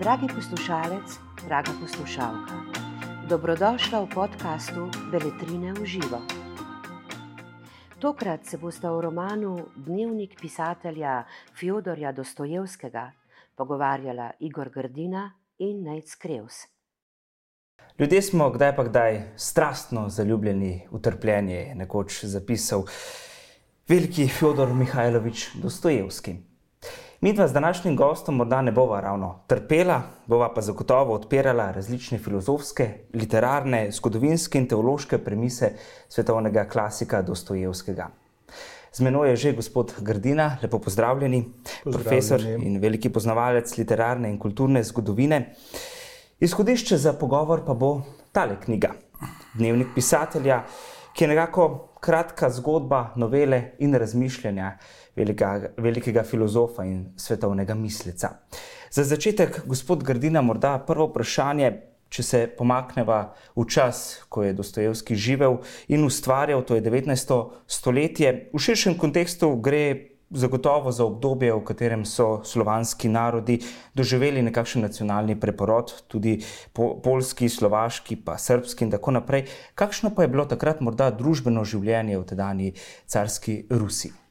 Dragi poslušalec, draga poslušalka, dobrodošla v podkastu Beletrine v živo. Tokrat se boste v romanu Dnevnik pisatelja Fjodorja Dostojevskega pogovarjala Igor Grdina in Nec Krevs. Ljudje smo kdaj pa kdaj strastno zaljubljeni v trpljenje, je nekoč zapisal veliki Fjodor Mihajlovič Dostojevski. Mi dva z današnjim gostom morda ne bova ravno trpela, bova pa zagotovo odpirala različne filozofske, literarne, zgodovinske in teološke premise svetovnega klasika Dostojevskega. Z menoj je že gospod Grdina, lepo pozdravljeni, pozdravljeni, profesor in veliki poznavalec literarne in kulturne zgodovine. Izhodišče za pogovor pa bo tale knjiga, Dnevnik pisatelja, ki je nekako kratka zgodba novele in razmišljanja velikega, velikega filozofa in svetovnega misleca. Za začetek, gospod Grdina, morda prvo vprašanje, če se pomakneva v čas, ko je Dostojevski živel in ustvarjal, to je 19. stoletje, v širšem kontekstu gre zagotovo za obdobje, v katerem so slovanski narodi doživeli nekakšen nacionalni preporod, tudi po, polski, slovaški, pa srpski in tako naprej. Kakšno pa je bilo takrat morda družbeno življenje v tedajni carski Rusiji?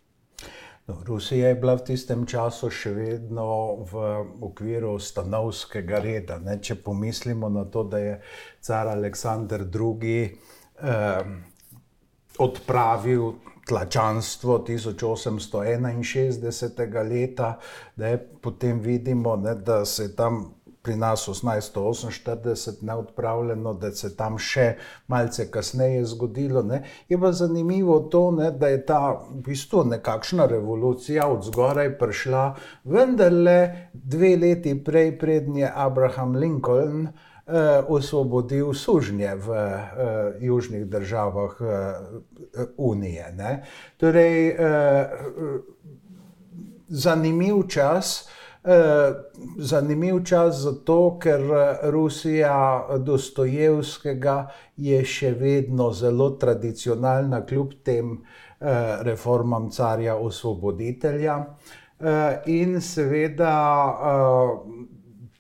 No, Rusija je bila v tistem času še vedno v okviru stanovskega reda. Ne? Če pomislimo na to, da je car Aleksandr II. Eh, odpravil tlačanstvo 1861. leta, da potem vidimo, ne, da se je tam pri nas 1848 neodpravljeno, da se tam še malce kasneje zgodilo. Ne. Je pa zanimivo to, ne, da je ta v bistvu nekakšna revolucija od zgoraj prišla, vendarle dve leti prej prednje Abraham Lincoln eh, osvobodil sužnje v eh, južnih državah eh, Unije. Torej, eh, zanimiv čas. Eh, zanimiv čas zato, ker Rusija Dostojevskega je še vedno zelo tradicionalna, kljub tem eh, reformam carja osvoboditelja. Eh, in seveda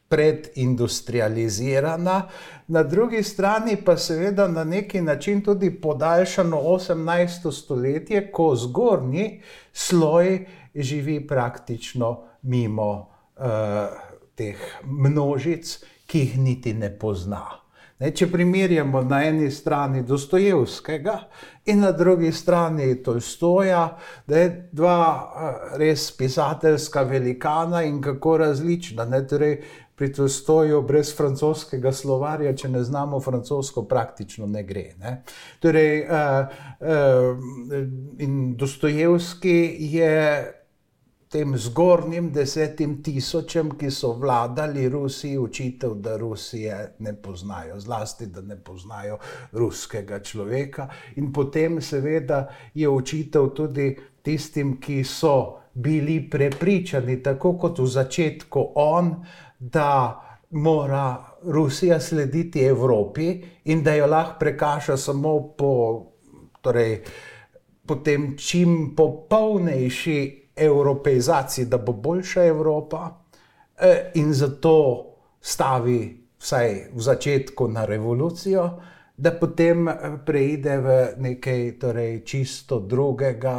predindustrializirana, na drugi strani pa seveda na neki način tudi podaljšano 18. stoletje, ko zgornji sloj živi praktično mimo uh, teh množic, ki jih niti ne pozna. Ne, če primerjamo na eni strani Dostojevskega in na drugi strani Tolstoja, da je dva uh, res pisateljska velikana in kako različna. Ne, torej, pri Tolstoju brez francoskega slovarja, če ne znamo francosko, praktično ne gre. Ne? Torej, uh, uh, in Dostojevski je tem zgornjim desetim tisočem, ki so vladali Rusiji, učitev, da Rusije ne poznajo, zlasti da ne poznajo ruskega človeka. In potem, seveda, je učitev tudi tistim, ki so bili prepričani, tako kot v začetku on, da mora Rusija slediti Evropi in da jo lahko prekaša samo po, torej, po tem čim popolnejši evropeizaciji, da bo boljša Evropa, e, in zato stavi vsaj v začetku na revolucijo, da potem preide v nekaj torej, čisto drugega.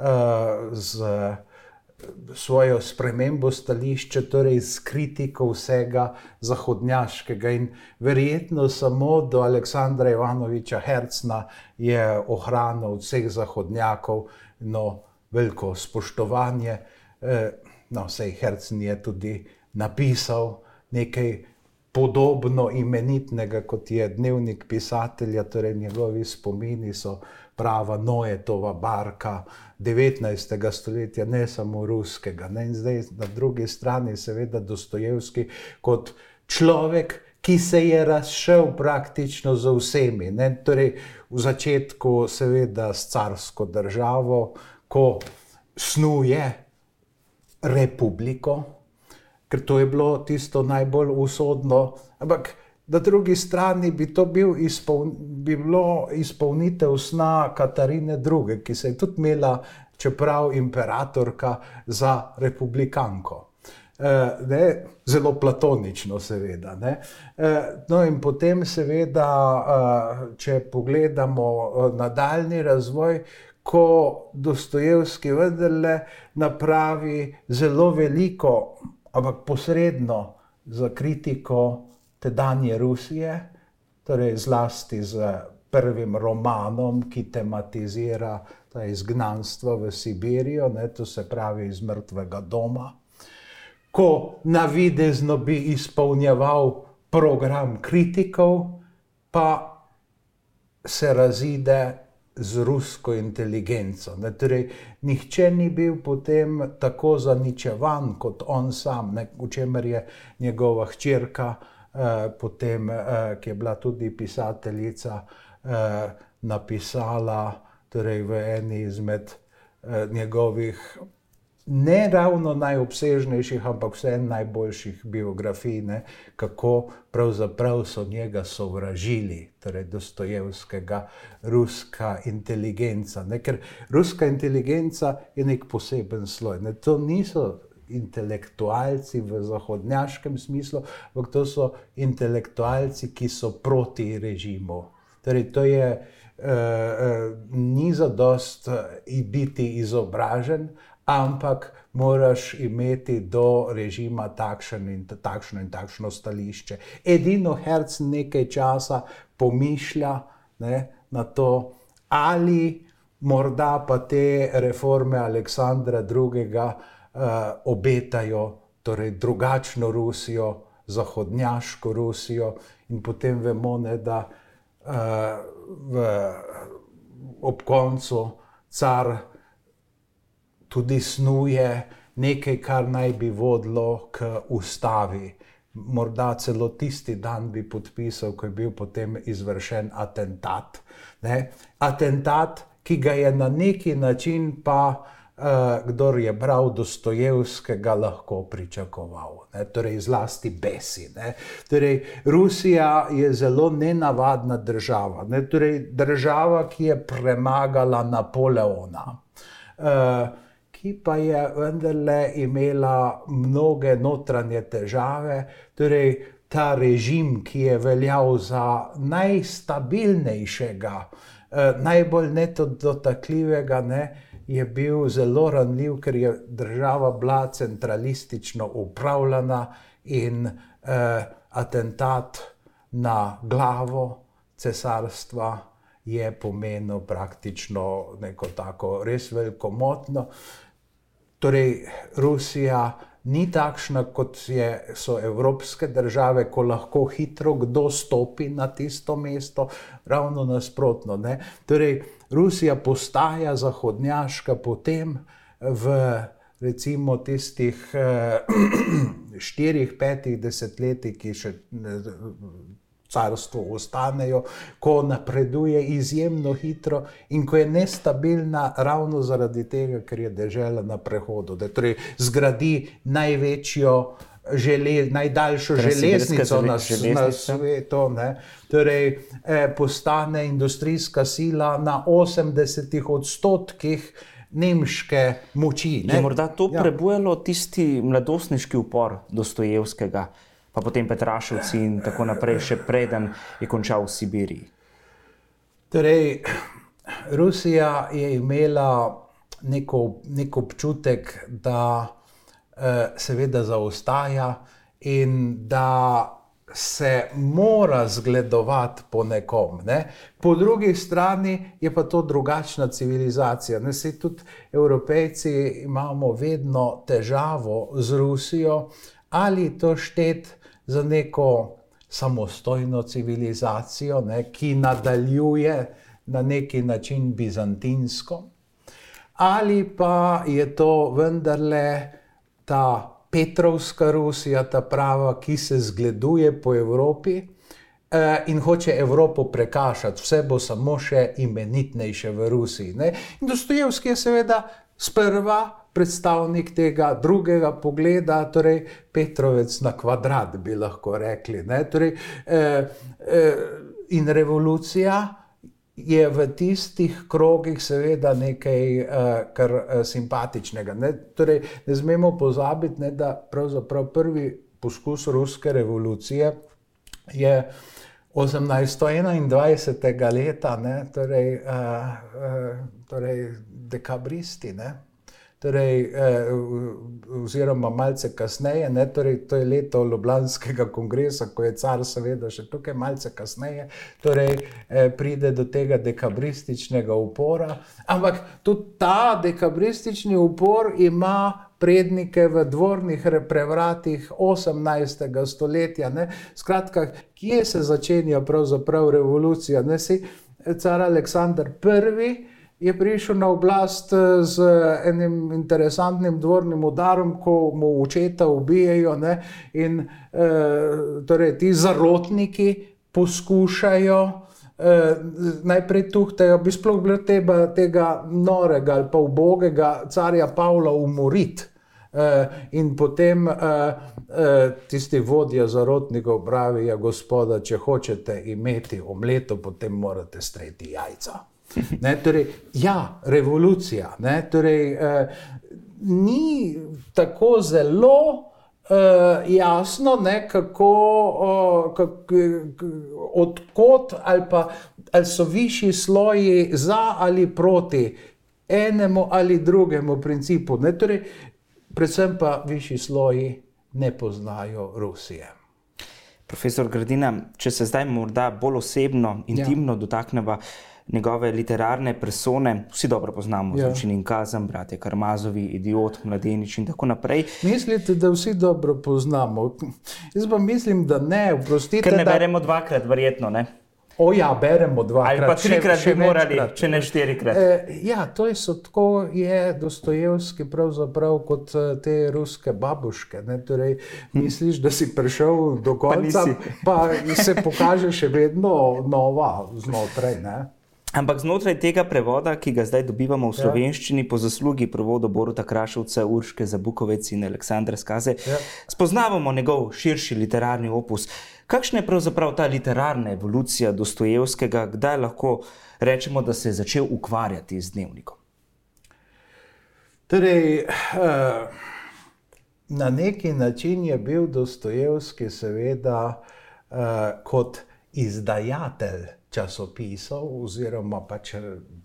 Uh, z svojo spremembo stališča, torej s kritiko vsega zahodnjaškega. In verjetno samo do Aleksandra Ivanoviča Hercna je ohranil vseh zahodnjakov no, veliko spoštovanje. Eh, no, vsej Hercen je tudi napisal nekaj podobno imenitnega, kot je dnevnik pisatelja, torej njegovi spomini so prava Noetova barka 19. stoletja, ne samo ruskega. Ne? In zdaj na drugi strani, seveda, Dostojevski kot človek, ki se je razšel praktično za vsemi. Ne? Torej, v začetku, seveda, s carsko državo, ko snuje republiko, ker to je bilo tisto najbolj usodno. Ampak Na drugi strani bi to bil izpoln, bi bilo izpolnitev sna Katarine II., ki se je tudi imela čeprav imperatorka za republikanko. Uh, ne, zelo platonično, seveda. Uh, no, in potem, seveda, uh, če pogledamo nadaljni razvoj, ko Dostojevski vendarle napravi zelo veliko, ampak posredno za kritiko tedanje Rusije, torej zlasti z prvim romanom, ki tematizira to izgnanstvo v Sibirijo, ne, to se pravi iz mrtvega doma ko navidezno bi izpolnjeval program kritikov, pa se razide z rusko inteligenco. Ne, torej, nihče ni bil potem tako zaničevan kot on sam, ne, v čemer je njegova hčerka, eh, potem, eh, ki je bila tudi pisateljica, eh, napisala torej, v eni izmed eh, njegovih ne ravno najobsežnejših, ampak vseeno najboljših biografij, ne, kako pravzaprav so njega sovražili, torej Dostojevskega, ruska inteligenca. Ne, ker ruska inteligenca je nek poseben sloj. Ne, to niso intelektualci v zahodnjaškem smislu, ampak to so intelektualci, ki so proti režimu. Torej, to je. Uh, uh, ni za dost uh, biti izobražen, ampak moraš imeti do režima takšen in takšno in takšno stališče. Edino herc nekaj časa pomišlja ne, na to, ali morda pa te reforme Aleksandra II. Uh, obetajo torej drugačno Rusijo, zahodnjaško Rusijo, in potem vemo, ne, da uh, v, ob koncu car tudi snuje nekaj, kar naj bi vodilo k ustavi. Morda celo tisti dan bi podpisal, ko je bil potem izvršen atentat. Ne? Atentat, ki ga je na neki način pa. Uh, kdor je bral Dostojevskega, lahko pričakoval, ne? torej zlasti besi. Torej, Rusija je zelo nenavadna država, ne? torej, država, ki je premagala Napoleona. Uh, ki pa je vendarle imela mnoge notranje težave. Torej, ta režim, ki je veljal za najstabilnejšega, eh, najbolj netodotakljivega, ne, je bil zelo ranljiv, ker je država bila centralistično upravljena in eh, atentat na glavo cesarstva je pomenil praktično neko tako res veliko motno. Torej, Rusija ni takšna, kot je, so evropske države, ko lahko hitro kdo stopi na tisto mesto, ravno nasprotno. Ne? Torej, Rusija postaja zahodnjaška potem v recimo tistih eh, štirih, petih desetletjih, ki še carstvo ostanejo, ko napreduje izjemno hitro in ko je nestabilna ravno zaradi tega, ker je država na prehodu, da torej zgradi največjo. Žele, najdaljšo torej, železnico na, na svetu, torej, eh, postane industrijska sila na 80 odstotkih nemške moči. Ne? Je morda to ja. prebujalo tisti mladostniški upor Dostojevskega, pa potem Petrašovci in tako naprej, še preden je končal v Sibiriji. Torej, Rusija je imela neko, neko občutek, da eh, seveda zaostaja in da se mora zgledovati po nekom. Ne? Po drugi strani je pa to drugačna civilizacija. Ne? Se tudi Evropejci imamo vedno težavo z Rusijo, ali to šteti za neko samostojno civilizacijo, ne, ki nadaljuje na neki način bizantinsko, ali pa je to vendarle ta Petrovska Rusija, ta prava, ki se zgleduje po Evropi. Eh, in hoče Evropo prekašati, vse bo samo še imenitnejše v Rusiji. Ne? In Dostojevski je seveda sprva predstavnik tega drugega pogleda, torej Petrovec na kvadrat, bi lahko rekli. Torej, eh, eh, in revolucija je v tistih krogih seveda nekaj uh, kar uh, simpatičnega. Ne? Torej, ne smemo pozabiti, ne, da pravzaprav prvi poskus ruske revolucije je 1821. leta, ne, torej, uh, uh, torej dekabristi. Ne. Torej, eh, oziroma, malce kasneje, ne, torej, to je leto Ljubljanskega kongresa, ko je car, seveda, še tukaj, malce kasneje, torej, eh, pride do tega dekabrističnega upora. Ampak tudi ta dekabristični upor ima prednike v dvornih prevratih 18. stoletja. Ne. Skratka, kje se začenja pravzaprav revolucija? Ne si car Aleksandr I. Je prišel na oblast z enim interesantnim dvornim udarom, ko mu očeta ubijajo, ne? in e, torej ti zarotniki poskušajo e, najprej tuhtajo, bi sploh bilo teba, tega norega ali pa ubogega carja Pavla umoriti. Uh, in potem uh, uh, tisti vodja zarotnikov pravi, ja, gospoda, če hočete imeti omleto, potem morate streti jajca. Ne, torej, ja, revolucija. Ne, torej, uh, ni tako zelo uh, jasno, ne, kako, uh, kak, odkot ali pa ali so višji sloji za ali proti enemu ali drugemu principu. Torej, predvsem pa višji sloji ne poznajo Rusije. Profesor Gradina, če se zdaj morda bolj osebno, ja. intimno ja. dotaknemo njegove literarne persone, vsi dobro poznamo, ja. zločin in kazen, bratje Karmazovi, idiot, mladenič in tako naprej. Mislite, da vsi dobro poznamo? Jaz pa mislim, da ne, oprostite. Ker ne da... beremo dvakrat, verjetno ne. O ja, beremo dva. Ali pa trikrat bi morali, če ne štirikrat. E, ja, to je tako je Dostojevski pravzaprav kot e, te ruske babuške. Torej, misliš, da si prišel do konca, pa, pa se pokaže še vedno nova znotraj. Ne? Ampak znotraj tega prevoda, ki ga zdaj dobivamo v ja. slovenščini, ja. po zaslugi prevoda Boruta Krašovca, Urške Zabukovec in Aleksandra Skaze, ja. spoznavamo njegov širši literarni opus. Kakšna je pravzaprav ta literarna evolucija Dostojevskega, kdaj lahko rečemo, da se je začel ukvarjati z dnevnikom? Torej, eh, na neki način je bil Dostojevski, seveda, eh, kot izdajatelj časopisov, oziroma pa če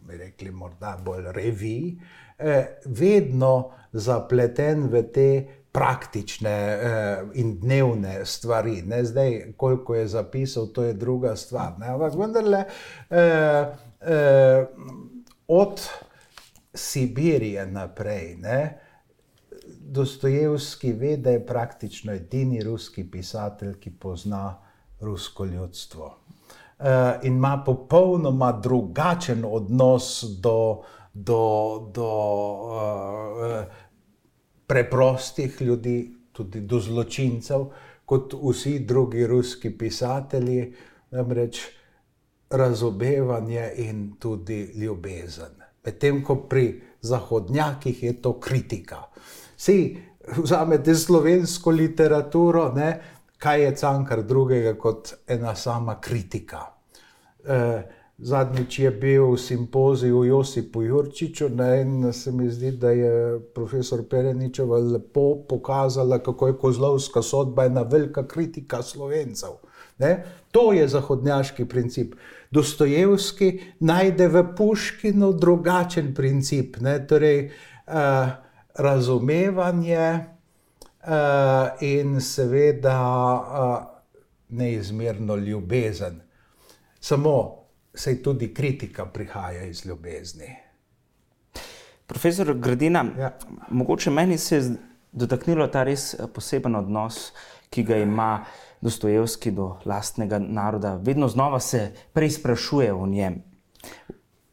bi rekli, morda bolj revij, eh, vedno zapleten v te praktične eh, in dnevne stvari. Ne? Zdaj, koliko je zapisal, to je druga stvar. Ne? Ampak vendarle, eh, eh, od Sibirije naprej, ne? Dostojevski ve, da je praktično edini ruski pisatelj, ki pozna rusko ljudstvo. Uh, in ima popolnoma drugačen odnos do, do, do uh, preprostih ljudi, tudi do zločincev, kot vsi drugi ruski pisatelji, namreč razumevanje in tudi ljubezen. Medtem ko pri zahodnjakih je to kritika. Vsi vzamete slovensko literaturo, ne, kaj je cankar drugega kot ena sama kritika. E, Zadnjič je bil simpozij v Josipu Jurčiču ne, in se mi zdi, da je profesor Pereničeva lepo pokazala, kako je kozlovska sodba ena velika kritika slovencev. Ne. To je zahodnjaški princip. Dostojevski najde v Puškinu drugačen princip, ne, torej uh, razumevanje in seveda uh, neizmerno ljubezen. Samo sej tudi kritika prihaja iz ljubezni. Profesor Gradina, ja. mogoče meni se je dotaknilo ta res eh, poseben odnos, ki ga ima Dostojevski do lastnega naroda. Vedno znova se preizprašuje o njem.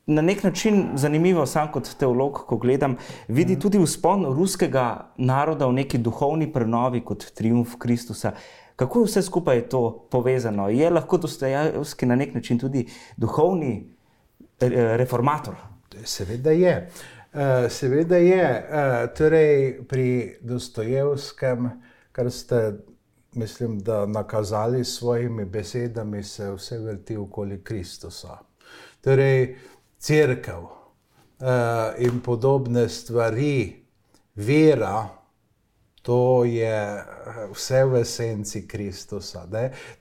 Na nek način zanimivo, sam kot teolog, ko gledam, vidi mhm. tudi vzpon ruskega naroda v neki duhovni prenovi kot triumf Kristusa. Kako je vse skupaj to povezano? Je lahko Dostojevski na nek način tudi duhovni eh, reformator? Seveda je. Eh, seveda je. Eh, torej, pri Dostojevskem, kar ste, mislim, da nakazali s svojimi besedami, se vse vrti okoli Kristusa. Torej, crkv uh, in podobne stvari, vera, to je vse v esenci Kristusa.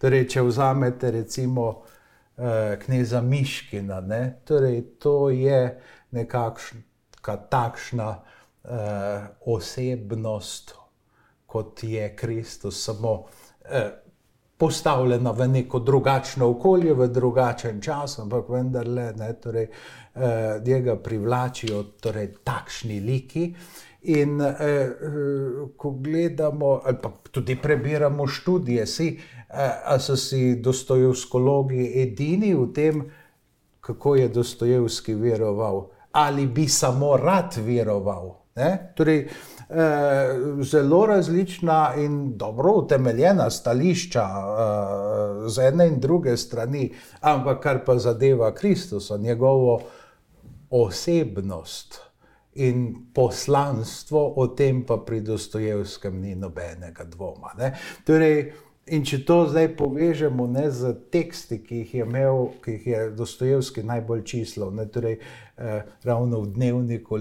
Torej, če vzamete recimo uh, kneza Miškina, ne? torej, to je nekakšna takšna uh, osebnost, kot je Kristus, samo uh, postavljena v neko drugačno okolje, v drugačen čas, ampak vendarle, ne, torej, eh, njega privlačijo torej, takšni liki. In eh, eh, ko gledamo, ali pa tudi prebiramo študije, si, eh, so si dostojevskologi edini v tem, kako je Dostojevski veroval, ali bi samo rad veroval. Torej, Eh, zelo različna in dobro utemeljena stališča eh, z ene in druge strani, ampak kar pa zadeva Kristusa, njegovo osebnost in poslanstvo, o tem pa pri Dostojevskem ni nobenega dvoma. Torej, in če to zdaj povežemo ne, z teksti, ki jih je imel, ki jih je Dostojevski najbolj čislal, ne, torej, eh, ravno v dnevniku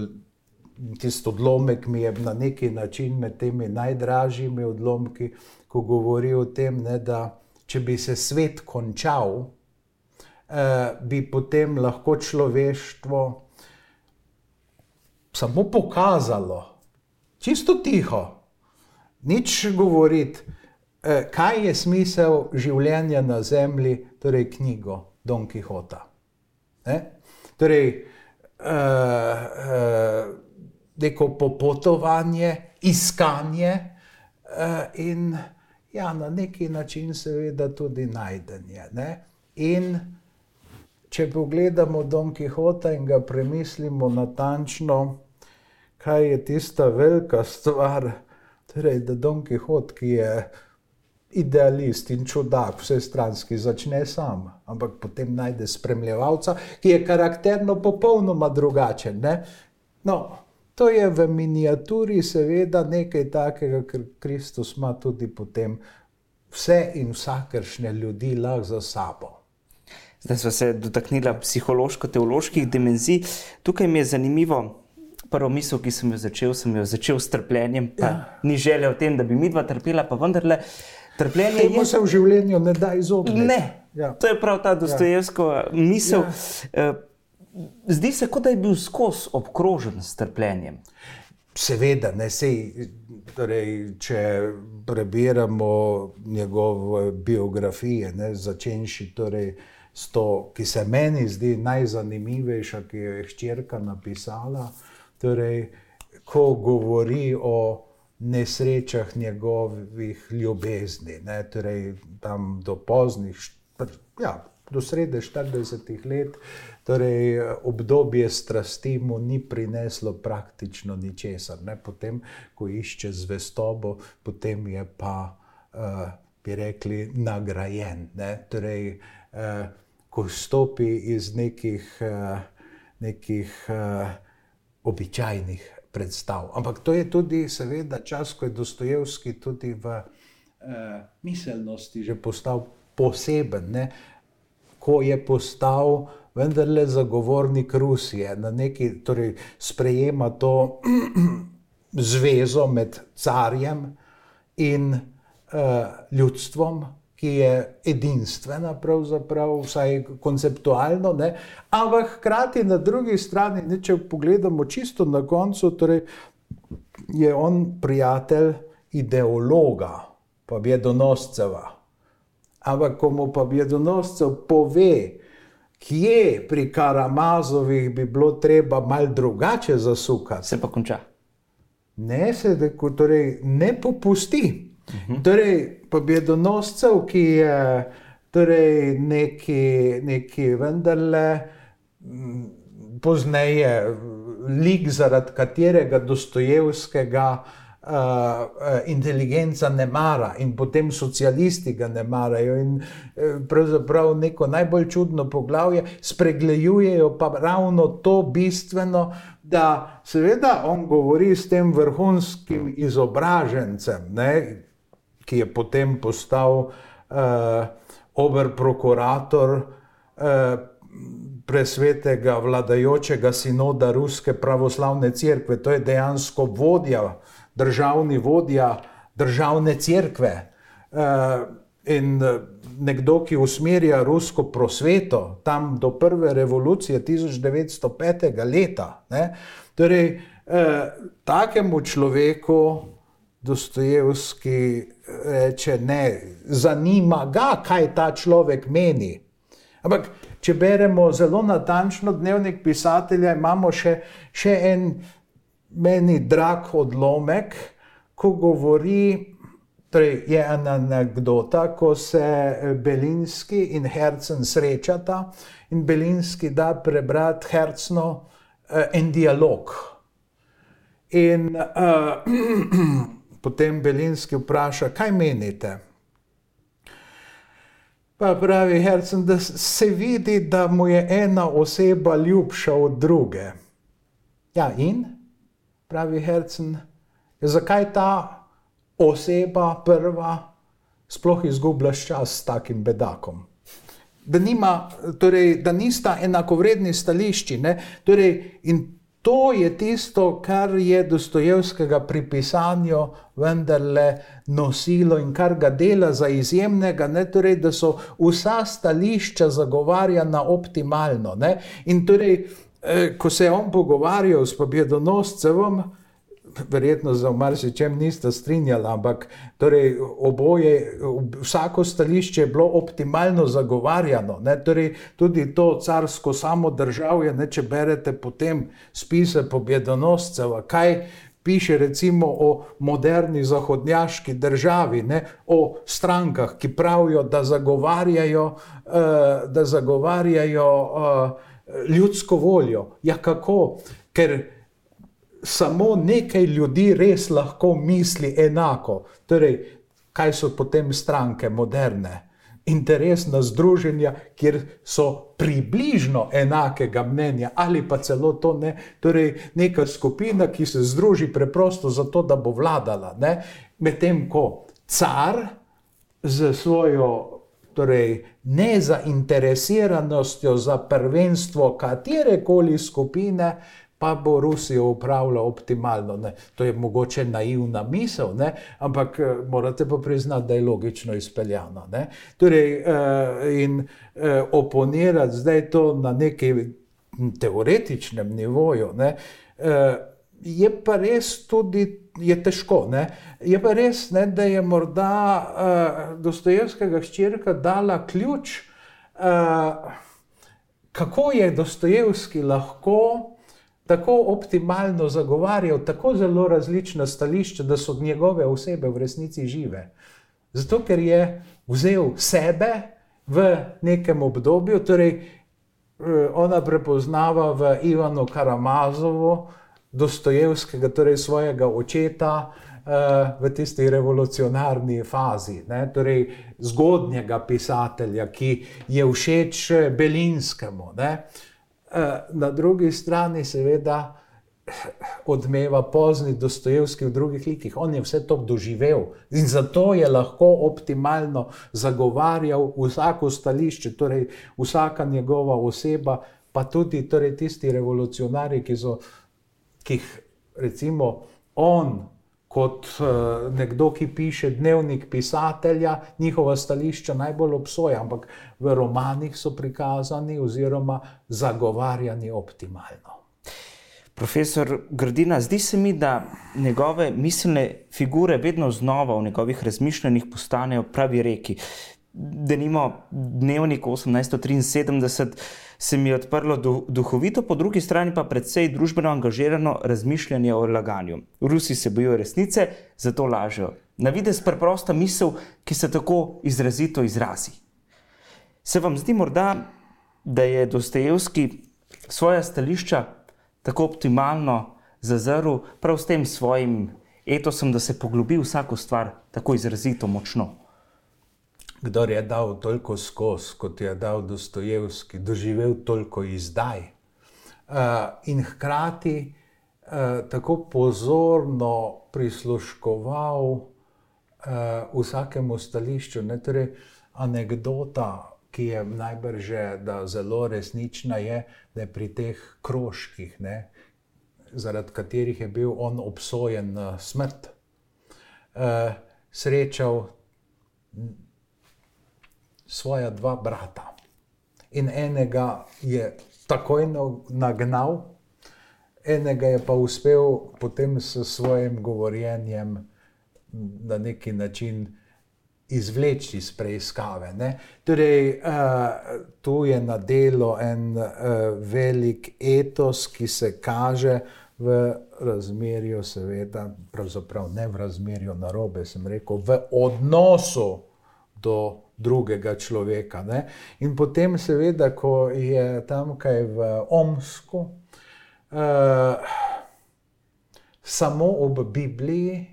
tisti odlomek mi je na neki način med temi najdražjimi odlomki, ko govori o tem, ne, da če bi se svet končal, eh, bi potem lahko človeštvo samo pokazalo, čisto tiho, nič govoriti, eh, kaj je smisel življenja na zemlji, torej knjigo Don Quixota. Eh? Torej, eh, eh, neko popotovanje, iskanje uh, in ja, na neki način, seveda, tudi najdenje. Ne? In če pogledamo Don Quixota in ga premislimo natančno, kaj je tista velika stvar, torej, da Don Quixot, ki je. Idealist in čudak, vse stranski, začne sam, ampak potem najde spremljevalca, ki je karakterno popolnoma drugačen. No, To je v miniaturi, seveda, nekaj takega, kar Kristus ima tudi potem vse in vsakršne ljudi lahko za sabo. Zdaj smo se dotaknili psihološko-teoloških dimenzij. Tukaj mi je zanimivo. Prvo misel, ki sem jo začel, sem jo začel s trpljenjem. Ja. Ni želel o tem, da bi mi dva trpela, pa vendarle trpljenje. Temu je... se v življenju ne da izogniti. Ne. Ja. To je prav ta dostojevska ja. misel. Ja. Uh, zdi se, kot da je bil skozi obkrožen s trpljenjem. Seveda, ne sej. Torej, če prebiramo njegove biografije, začenši torej s to, ki se meni zdi najzanimivejša, ki jo je hčerka napisala, torej, ko govori o nesrečah njegovih ljubezni, ne, torej, tam do poznih, ja, do srede 40 let, torej obdobje strasti mu ni prineslo praktično ničesar. Potem, ko išče zvestobo, potem je pa, uh, bi rekli, nagrajen. Ne? Torej, uh, ko stopi iz nekih, uh, nekih uh, običajnih predstav. Ampak to je tudi, seveda, čas, ko je Dostojevski tudi v uh, miselnosti že postal poseben. Ne? Ko je postal vendarle zagovornik Rusije, da neki torej, sprejema to zvezo med carjem in uh, ljudstvom. Ki je edinstvena, pravzaprav, vsaj konceptualno, ne? ampak hkrati na drugi strani, ne, če pogledamo čisto na koncu, torej je on prijatelj ideologa, pa je donosceva. Ampak, ko mu pa bjedonoscev pove, kje pri Karamazovih bi bilo treba malo drugače zasukati, se pa konča. Ne, se torej, ne popusti. Uh mhm. -huh. Torej, pa bjedonoscev, ki je torej, neki, neki vendarle. Pozneje, lik, zaradi katerega Dostojevskega uh, inteligenca ne mara in potem socialisti ga ne marajo. In uh, pravzaprav neko najbolj čudno poglavje spregledujejo pa ravno to bistveno, da seveda on govori s tem vrhunskim izobražencem, ne, ki je potem postal uh, oberprokurator. Uh, presvetega vladajočega sinoda Ruske pravoslavne cerkve, to je dejansko vodja, državni vodja državne cerkve. In nekdo, ki usmerja rusko prosveto, tam do prve revolucije 1905. leta. Ne? Torej, eh, takemu človeku Dostojevski reče: Ne, zanima ga, kaj ta človek meni. Ampak, če beremo zelo natančno dnevnik pisatelja, imamo še, še en meni drag odlomek, ko govori. Torej, je ena anekdota, ko se Belinski in Hercen srečata in Belinski da prebrati Hercno uh, en dialog. In uh, potem Belinski vpraša, kaj menite? Pa pravi Hercen, da se vidi, da mu je ena oseba ljubša od druge. Ja, in pravi Hercen, zakaj ta oseba prva sploh izgubljaš čas s takim bedakom. Da, nima, torej, da nista enakovredni stališči. Torej, in to je tisto, kar je Dostojevskega pri pisanju vendarle nosilo in kar ga dela za izjemnega, ne? torej, da so vsa stališča zagovarjana optimalno. Ne? In torej, ko se je on pogovarjal s pobjedonoscem, verjetno za marsičem niste strinjali, ampak torej, oboje, vsako stališče je bilo optimalno zagovarjano. Torej, tudi to carsko samodržavje, ne, če berete potem spise pobjedonoscev, kaj piše recimo o moderni zahodnjaški državi, ne, o strankah, ki pravijo, da zagovarjajo, uh, da zagovarjajo uh, ljudsko voljo. Ja, kako? Ker samo nekaj ljudi res lahko misli enako. Torej, kaj so potem stranke moderne? Interesna združenja, kjer so približno enakega mnenja, ali pa celo to ne, torej neka skupina, ki se združi preprosto zato, da bo vladala. Medtem ko car z svojo torej, nezainteresiranostjo za prvenstvo katerekoli skupine, pa bo Rusijo upravljal optimalno. Ne. To je mogoče naivna misel, ne. ampak eh, morate pa priznati, da je logično izpeljano. Ne. Torej, eh, in eh, oponirati zdaj to na nekem teoretičnem nivoju. Ne. Je pa res tudi, je težko. Ne? Je pa res, ne, da je morda uh, Dostojevskega hčerka dala ključ, uh, kako je Dostojevski lahko tako optimalno zagovarjal tako zelo različna stališča, da so njegove osebe v resnici žive. Zato, ker je vzel sebe v nekem obdobju, torej eh, ona prepoznava v Ivanu Karamazovu, Dostojevskega, torej svojega očeta. Eh, v tisti revolucionarni fazi, ne, torej zgodnjega pisatelja, ki je všeč Belinskemu. Ne. Eh, na drugi strani, seveda, odmeva pozni Dostojevski v drugih likih. On je vse to doživel in zato je lahko optimalno zagovarjal vsako stališče, torej vsaka njegova oseba, pa tudi torej tisti revolucionari, ki so jih, recimo, on kot uh, nekdo, ki piše dnevnik pisatelja, njihova stališča najbolj obsoja, ampak v romanih so prikazani oziroma zagovarjani optimalno. Profesor Grdina, zdi se mi, da njegove miselne figure vedno znova v njegovih razmišljanjih postanejo pravi reki. Da nimo dnevnik 1873 se mi je odprlo duhovito, po drugi strani pa predvsej družbeno angažirano razmišljanje o laganju. Rusi se bojijo resnice, zato lažejo. Na vides preprosta misel, ki se tako izrazito izrazi. Se vam zdi morda, da je Dostojevski svoje stališča tako optimalno zazrl prav s tem svojim etosom, da se poglobi vsako stvar tako izrazito močno? Kdo je dal toliko skozi, kot je dal Dostojevski, doživel toliko izdaj. Uh, in hkrati uh, tako pozorno prisluškoval uh, vsakemu stališču. Ne, torej, anekdota ki je najbrž zelo resnična, je, da je pri teh krožkih, ne, zaradi katerih je bil on obsojen na smrt, srečal svoja dva brata. In enega je takoj nagnal, enega je pa uspel potem s svojim govorjenjem na neki način izvleči iz preiskave. Ne? Torej, uh, tu je na delu en uh, velik etos, ki se kaže v razmerju, seveda, pravzaprav ne v razmerju na robe, sem rekel, v odnosu do drugega človeka. Ne? In potem, seveda, ko je tam kaj v Omsku, uh, samo ob Bibliji,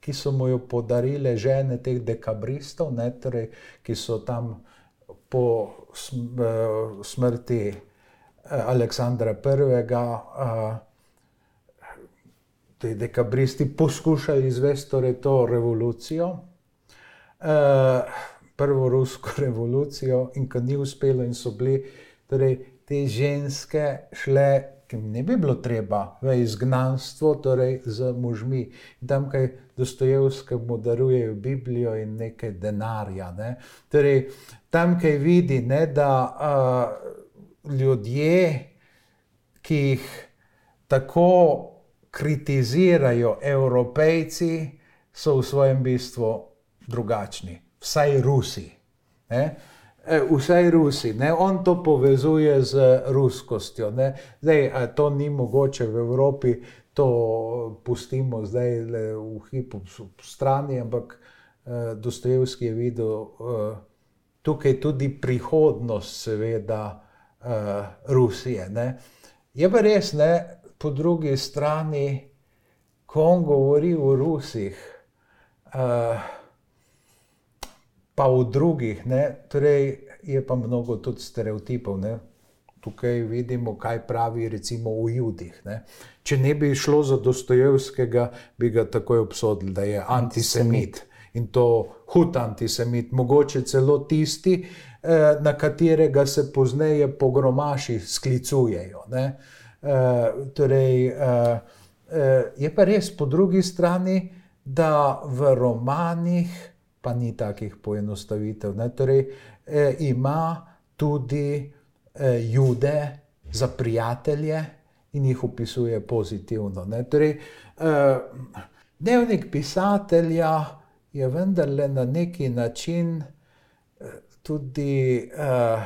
ki so mu jo podarile žene teh dekabristov, ne, torej, ki so tam po smrti Aleksandra I. Uh, Ti dekabristi poskušali izvesti torej to revolucijo, uh, prvo rusko revolucijo, in ko ni uspelo, in so bili torej, te ženske šle, ki jim ne bi bilo treba, v izgnanstvo, torej z možmi. Tam, kaj Dostojevskemu darujejo Biblijo in nekaj denarja. Ne? Torej, tam, kaj vidi, ne, da uh, ljudje, ki jih tako kritizirajo evropejci, so v svojem bistvu drugačni, vsaj Rusi. Ne? E, vsaj Rusi, ne? on to povezuje z ruskostjo. Ne? Zdaj, to ni mogoče v Evropi, to pustimo zdaj le v hipu strani, ampak eh, Dostojevski je videl eh, tukaj tudi prihodnost, seveda, eh, Rusije. Ne? Je pa res, ne, po drugi strani, ko on govori o Rusih, eh, pa v drugih, ne, torej je pa mnogo tudi stereotipov. Ne. Tukaj vidimo, kaj pravi recimo o Judih. Ne. Če ne bi šlo za Dostojevskega, bi ga takoj obsodili, da je antisemit. In to hud antisemit, mogoče celo tisti, eh, na katerega se pozneje pogromaši sklicujejo. Ne. Eh, torej, eh, je pa res po drugi strani, da v romanih pa ni takih poenostavitev. Torej, eh, ima tudi eh, jude za prijatelje in jih opisuje pozitivno. Torej, eh, dnevnik pisatelja je vendarle na neki način eh, tudi eh,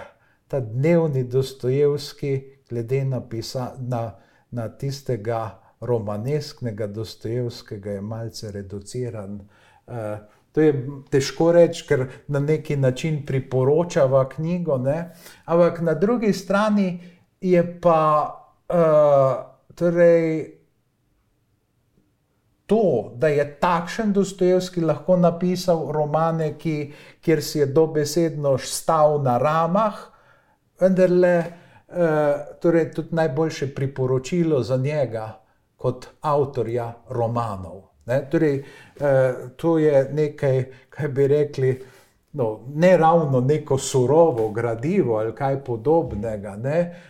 ta dnevni Dostojevski, glede na, pisa, na, na tistega romanesknega Dostojevskega, je malce reduciran. Eh, To je težko reči, ker na neki način priporočava knjigo, ne? ampak na drugi strani je pa uh, torej to, da je takšen Dostojevski lahko napisal romane, ki, kjer si je dobesedno stal na ramah, vendarle uh, torej tudi najboljše priporočilo za njega kot avtorja romanov. Ne, torej, eh, to je nekaj, kaj bi rekli, no, ne ravno neko surovo gradivo ali kaj podobnega, ne,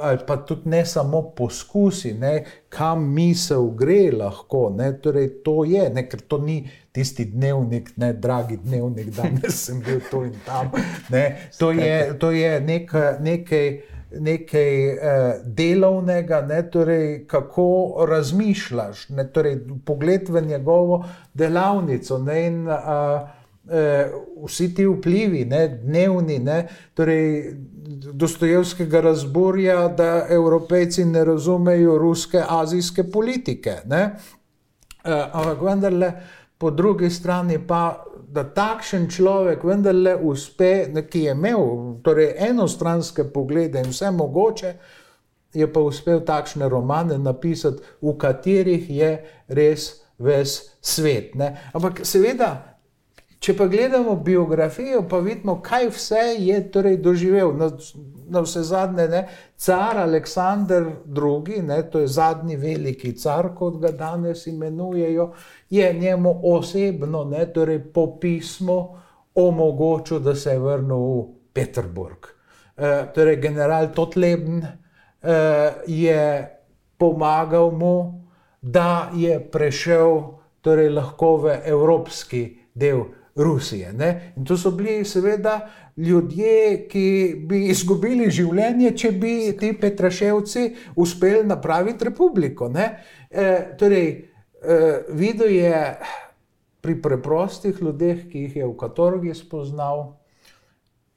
ali pa tudi ne samo poskusi, ne, kam misel gre lahko. Ne, torej, to je, ne, ker to ni tisti dnevnik, ne, dragi dnevnik, danes sem bil tu in tam. Ne, to, je, to je nek, nekaj nekaj eh, delovnega, ne, torej, kako razmišljaš, ne, torej, pogled v njegovo delavnico. Ne, in, a, e, vsi ti vplivi, ne, dnevni, ne, torej, Dostojevskega razburja, da evropejci ne razumejo ruske, azijske politike. Ne, e, ampak vendarle, po drugi strani pa da takšen človek vendarle uspe, ki je imel torej enostranske poglede in vse mogoče, je pa uspel takšne romane napisati, v katerih je res ves svet. Ne? Ampak seveda, če pa gledamo biografijo, pa vidimo, kaj vse je torej doživel. Na, na vse zadnje, ne? car Aleksandr II., ne? to je zadnji veliki car, kot ga danes imenujejo, je njemu osebno, ne, torej po pismu, omogočil, da se je vrnil v Peterburg. Uh, torej, general Totleben uh, je pomagal mu, da je prešel torej, lahko v evropski del Rusije. Ne? In to so bili, seveda, ljudje, ki bi izgubili življenje, če bi ti Petraševci uspeli napraviti republiko. E, torej, e, videl je pri preprostih ljudeh, ki jih je v Katorgi spoznal,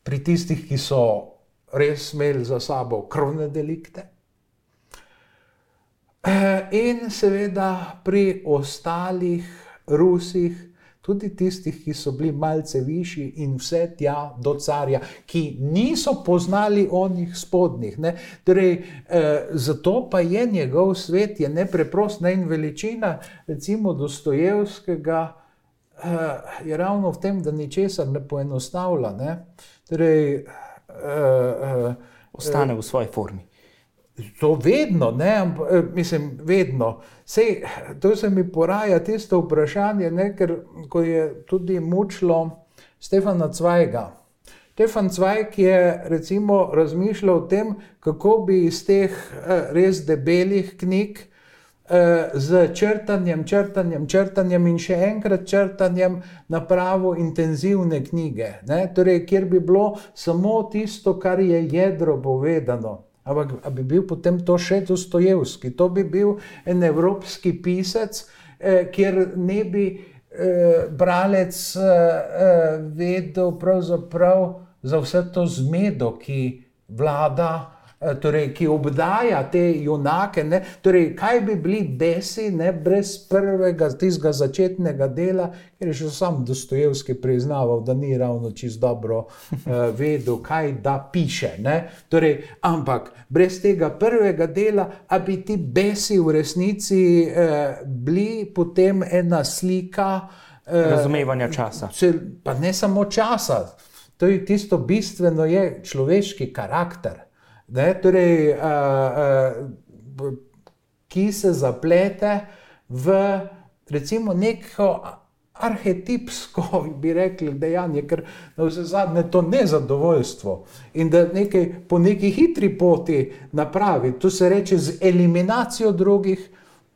pri tistih, ki so res imeli za sabo krvne delikte. E, in seveda pri ostalih Rusih, tudi tistih, ki so bili malce višji in vse tja do carja, ki niso poznali onih spodnjih. Torej, eh, zato pa je njegov svet je nepreprost ne? in veličina, recimo Dostojevskega, eh, je ravno v tem, da ničesar ne poenostavlja. Ne? Torej, eh, eh, Ostane v svoji formi. To vedno, ne, eh, mislim, vedno. Sej, to se mi poraja tisto vprašanje, ne, ker je tudi mučilo Stefana Cvajga. Stefan Cvajg je recimo razmišljal o tem, kako bi iz teh eh, res debelih knjig eh, z črtanjem, črtanjem, črtanjem in še enkrat črtanjem napravil intenzivne knjige, ne, torej, kjer bi bilo samo tisto, kar je jedro povedano. Ampak bi bil potem to še Dostojevski, to bi bil en evropski pisec, eh, kjer ne bi eh, bralec eh, eh vedel pravzaprav za vse to zmedo, ki vlada. Eh, torej, ki obdaja te junake. Ne? Torej, kaj bi bili besi, ne, brez prvega, tistega začetnega dela, ker je že sam Dostojevski priznaval, da ni ravno čist dobro uh, vedel, kaj da piše. Torej, ampak brez tega prvega dela, a bi ti besi v resnici uh, bili potem ena slika. Razumevanja časa. Pa ne samo časa, to je tisto bistveno, je človeški karakter ne, torej, uh, uh, ki se zaplete v recimo neko arhetipsko, bi rekli, dejanje, ker na vse zadnje to nezadovoljstvo in da nekaj po neki hitri poti napravi, to se reče z eliminacijo drugih,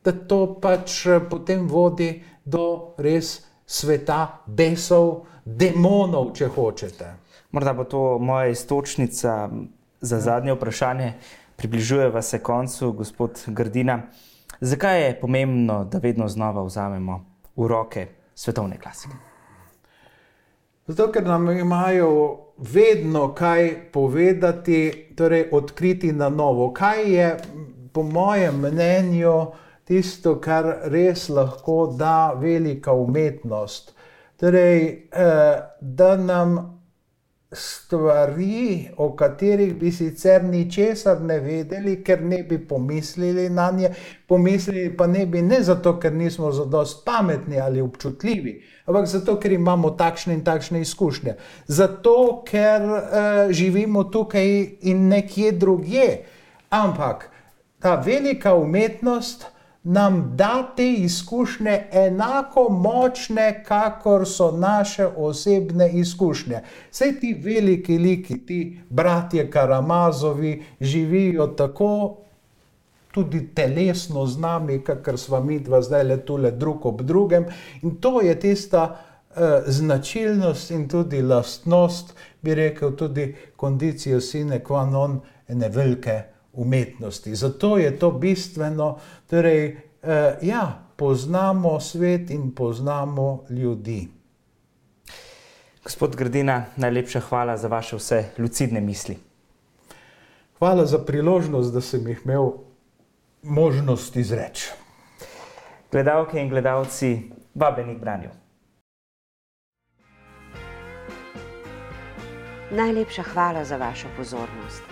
da to pač potem vodi do res sveta besov, demonov, če hočete. Morda bo to moja istočnica za zadnje vprašanje. Približujeva se koncu, gospod Grdina. Zakaj je pomembno, da vedno znova vzamemo v roke svetovne klasike? Zato, ker nam imajo vedno kaj povedati, torej odkriti na novo. Kaj je, po mojem mnenju, tisto, kar res lahko da velika umetnost? Torej, eh, da nam stvari, o katerih bi sicer ničesar ne vedeli, ker ne bi pomislili na nje, pomislili pa ne bi ne zato, ker nismo zadost pametni ali občutljivi, ampak zato, ker imamo takšne in takšne izkušnje. Zato, ker uh, živimo tukaj in nekje drugje. Ampak ta velika umetnost nam da te izkušnje enako močne, kakor so naše osebne izkušnje. Vse ti veliki liki, ti bratje Karamazovi, živijo tako. Tudi telesno z nami, kakor smo mi dva zdaj le tu, drug ob drugem. In to je tista uh, značilnost in tudi lastnost, bi rekel, tudi kondicijo sine qua non ene velike umetnosti. Zato je to bistveno, torej, eh, ja, poznamo svet in poznamo ljudi. Gospod Grdina, najlepša hvala za vaše vse lucidne misli. Hvala za priložnost, da sem jih imel možnost izreči. Gledalke in gledalci, vabeni k branju. Najlepša hvala za vašo pozornost.